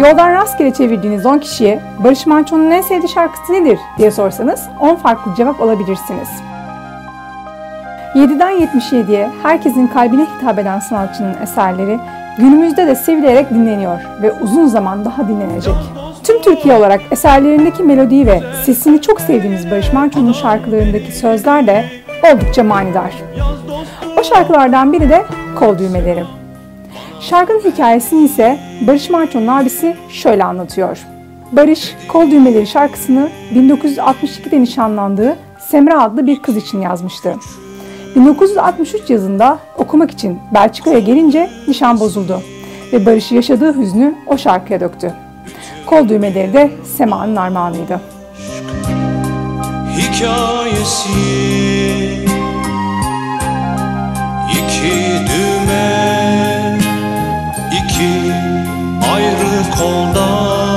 Yoldan rastgele çevirdiğiniz 10 kişiye Barış Manço'nun en sevdiği şarkısı nedir diye sorsanız 10 farklı cevap alabilirsiniz. 7'den 77'ye herkesin kalbine hitap eden sanatçının eserleri günümüzde de sevilerek dinleniyor ve uzun zaman daha dinlenecek. Tüm Türkiye olarak eserlerindeki melodiyi ve sesini çok sevdiğimiz Barış Manço'nun şarkılarındaki sözler de oldukça manidar. O şarkılardan biri de Kol Düğmeleri. Şarkının hikayesini ise Barış Manço'nun abisi şöyle anlatıyor. Barış, Kol Düğmeleri şarkısını 1962'de nişanlandığı Semra adlı bir kız için yazmıştı. 1963 yazında okumak için Belçika'ya gelince nişan bozuldu ve Barış yaşadığı hüznü o şarkıya döktü. Kol düğmeleri de Sema'nın armağanıydı. Hikayesi iki düğme iki ayrı koldan